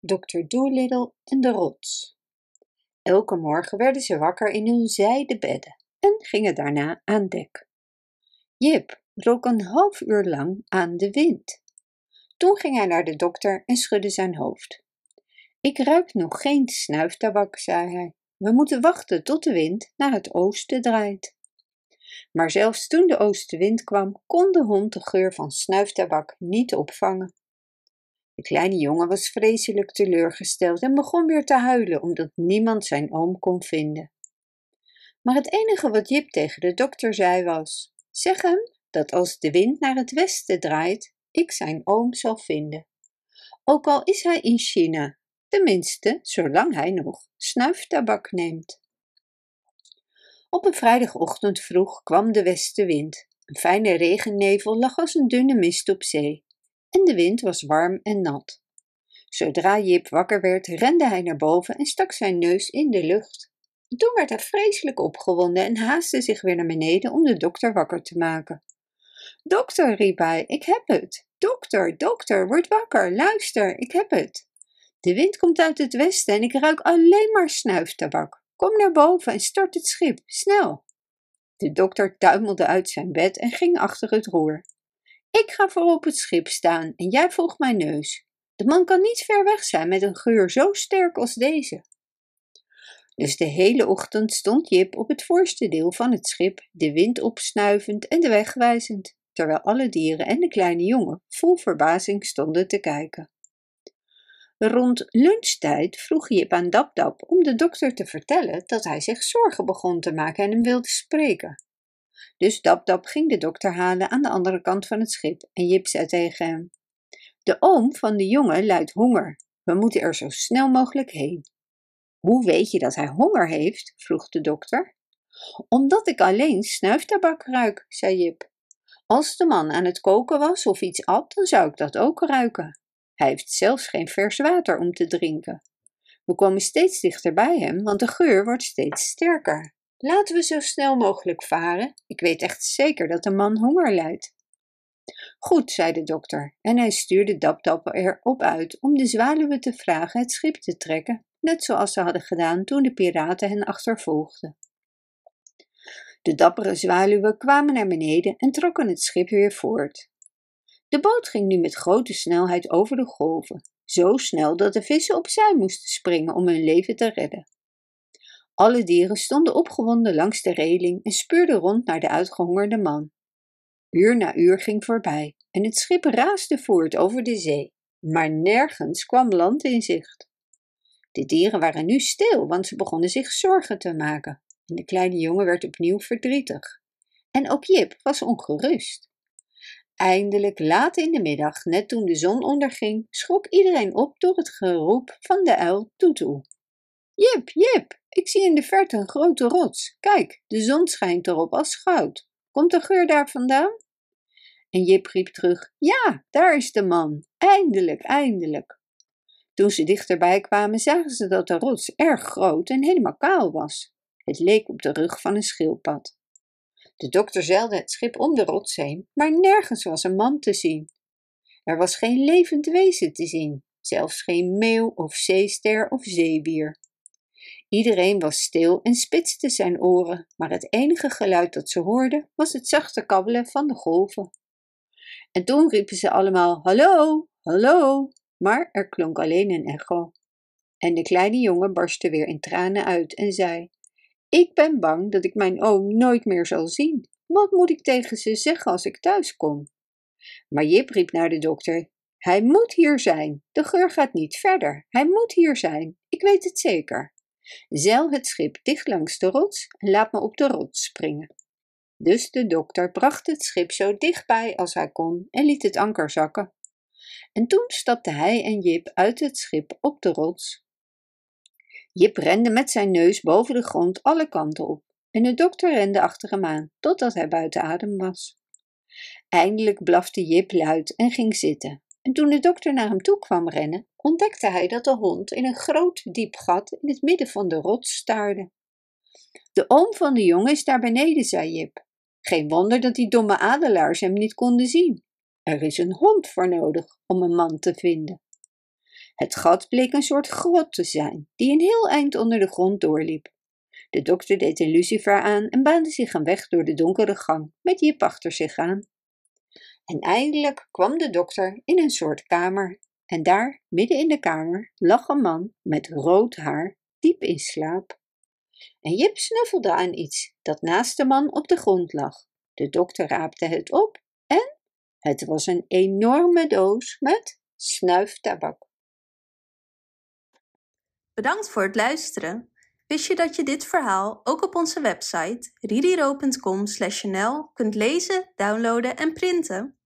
Dr. Dolittle en de rots. Elke morgen werden ze wakker in hun zijden bedden en gingen daarna aan dek. Jip rook een half uur lang aan de wind. Toen ging hij naar de dokter en schudde zijn hoofd. Ik ruik nog geen snuiftabak, zei hij. We moeten wachten tot de wind naar het oosten draait. Maar zelfs toen de oostenwind kwam, kon de hond de geur van snuiftabak niet opvangen. De kleine jongen was vreselijk teleurgesteld en begon weer te huilen omdat niemand zijn oom kon vinden. Maar het enige wat Jip tegen de dokter zei was: Zeg hem dat als de wind naar het westen draait, ik zijn oom zal vinden. Ook al is hij in China, tenminste zolang hij nog snuiftabak neemt. Op een vrijdagochtend vroeg kwam de westenwind. Een fijne regennevel lag als een dunne mist op zee en de wind was warm en nat. Zodra Jip wakker werd, rende hij naar boven en stak zijn neus in de lucht. Toen werd hij vreselijk opgewonden en haastte zich weer naar beneden om de dokter wakker te maken. Dokter, riep hij, ik heb het. Dokter, dokter, word wakker, luister, ik heb het. De wind komt uit het westen en ik ruik alleen maar snuiftabak. Kom naar boven en start het schip, snel. De dokter tuimelde uit zijn bed en ging achter het roer. Ik ga voor op het schip staan en jij volgt mijn neus. De man kan niet ver weg zijn met een geur zo sterk als deze. Dus de hele ochtend stond Jip op het voorste deel van het schip, de wind opsnuivend en de weg wijzend, terwijl alle dieren en de kleine jongen vol verbazing stonden te kijken. Rond lunchtijd vroeg Jip aan Dap om de dokter te vertellen dat hij zich zorgen begon te maken en hem wilde spreken. Dus Dap Dap ging de dokter halen aan de andere kant van het schip en Jip zei tegen hem: De oom van de jongen luidt honger. We moeten er zo snel mogelijk heen. Hoe weet je dat hij honger heeft? vroeg de dokter. Omdat ik alleen snuiftabak ruik, zei Jip. Als de man aan het koken was of iets at, dan zou ik dat ook ruiken. Hij heeft zelfs geen vers water om te drinken. We komen steeds dichter bij hem, want de geur wordt steeds sterker. Laten we zo snel mogelijk varen. Ik weet echt zeker dat de man honger lijdt. Goed, zei de dokter, en hij stuurde Dapdap erop uit om de zwaluwen te vragen het schip te trekken, net zoals ze hadden gedaan toen de piraten hen achtervolgden. De dappere zwaluwen kwamen naar beneden en trokken het schip weer voort. De boot ging nu met grote snelheid over de golven, zo snel dat de vissen opzij moesten springen om hun leven te redden. Alle dieren stonden opgewonden langs de reling en speurden rond naar de uitgehongerde man. Uur na uur ging voorbij en het schip raasde voort over de zee, maar nergens kwam land in zicht. De dieren waren nu stil, want ze begonnen zich zorgen te maken en de kleine jongen werd opnieuw verdrietig. En ook Jip was ongerust. Eindelijk laat in de middag, net toen de zon onderging, schrok iedereen op door het geroep van de uil Toetoe. Jip, Jip, ik zie in de verte een grote rots. Kijk, de zon schijnt erop als goud. Komt de geur daar vandaan? En Jip riep terug: Ja, daar is de man. Eindelijk, eindelijk. Toen ze dichterbij kwamen, zagen ze dat de rots erg groot en helemaal kaal was. Het leek op de rug van een schildpad. De dokter zeilde het schip om de rots heen, maar nergens was een man te zien. Er was geen levend wezen te zien, zelfs geen meeuw of zeester of zeebier. Iedereen was stil en spitste zijn oren, maar het enige geluid dat ze hoorden was het zachte kabbelen van de golven. En toen riepen ze allemaal: Hallo, hallo! Maar er klonk alleen een echo. En de kleine jongen barstte weer in tranen uit en zei: Ik ben bang dat ik mijn oom nooit meer zal zien. Wat moet ik tegen ze zeggen als ik thuis kom? Maar Jip riep naar de dokter: Hij moet hier zijn. De geur gaat niet verder. Hij moet hier zijn. Ik weet het zeker. Zeil het schip dicht langs de rots en laat me op de rots springen. Dus de dokter bracht het schip zo dichtbij als hij kon en liet het anker zakken. En toen stapte hij en Jip uit het schip op de rots. Jip rende met zijn neus boven de grond alle kanten op en de dokter rende achter hem aan totdat hij buiten adem was. Eindelijk blafte Jip luid en ging zitten. En toen de dokter naar hem toe kwam rennen, ontdekte hij dat de hond in een groot diep gat in het midden van de rots staarde. De oom van de jongen is daar beneden, zei Jip. Geen wonder dat die domme adelaars hem niet konden zien. Er is een hond voor nodig om een man te vinden. Het gat bleek een soort grot te zijn, die een heel eind onder de grond doorliep. De dokter deed een lucifer aan en baande zich een weg door de donkere gang, met Jip achter zich aan. En eindelijk kwam de dokter in een soort kamer, en daar, midden in de kamer, lag een man met rood haar, diep in slaap. En Jip snuffelde aan iets dat naast de man op de grond lag. De dokter raapte het op en het was een enorme doos met snuiftabak. Bedankt voor het luisteren. Wist je dat je dit verhaal ook op onze website ririro.com/nl kunt lezen, downloaden en printen?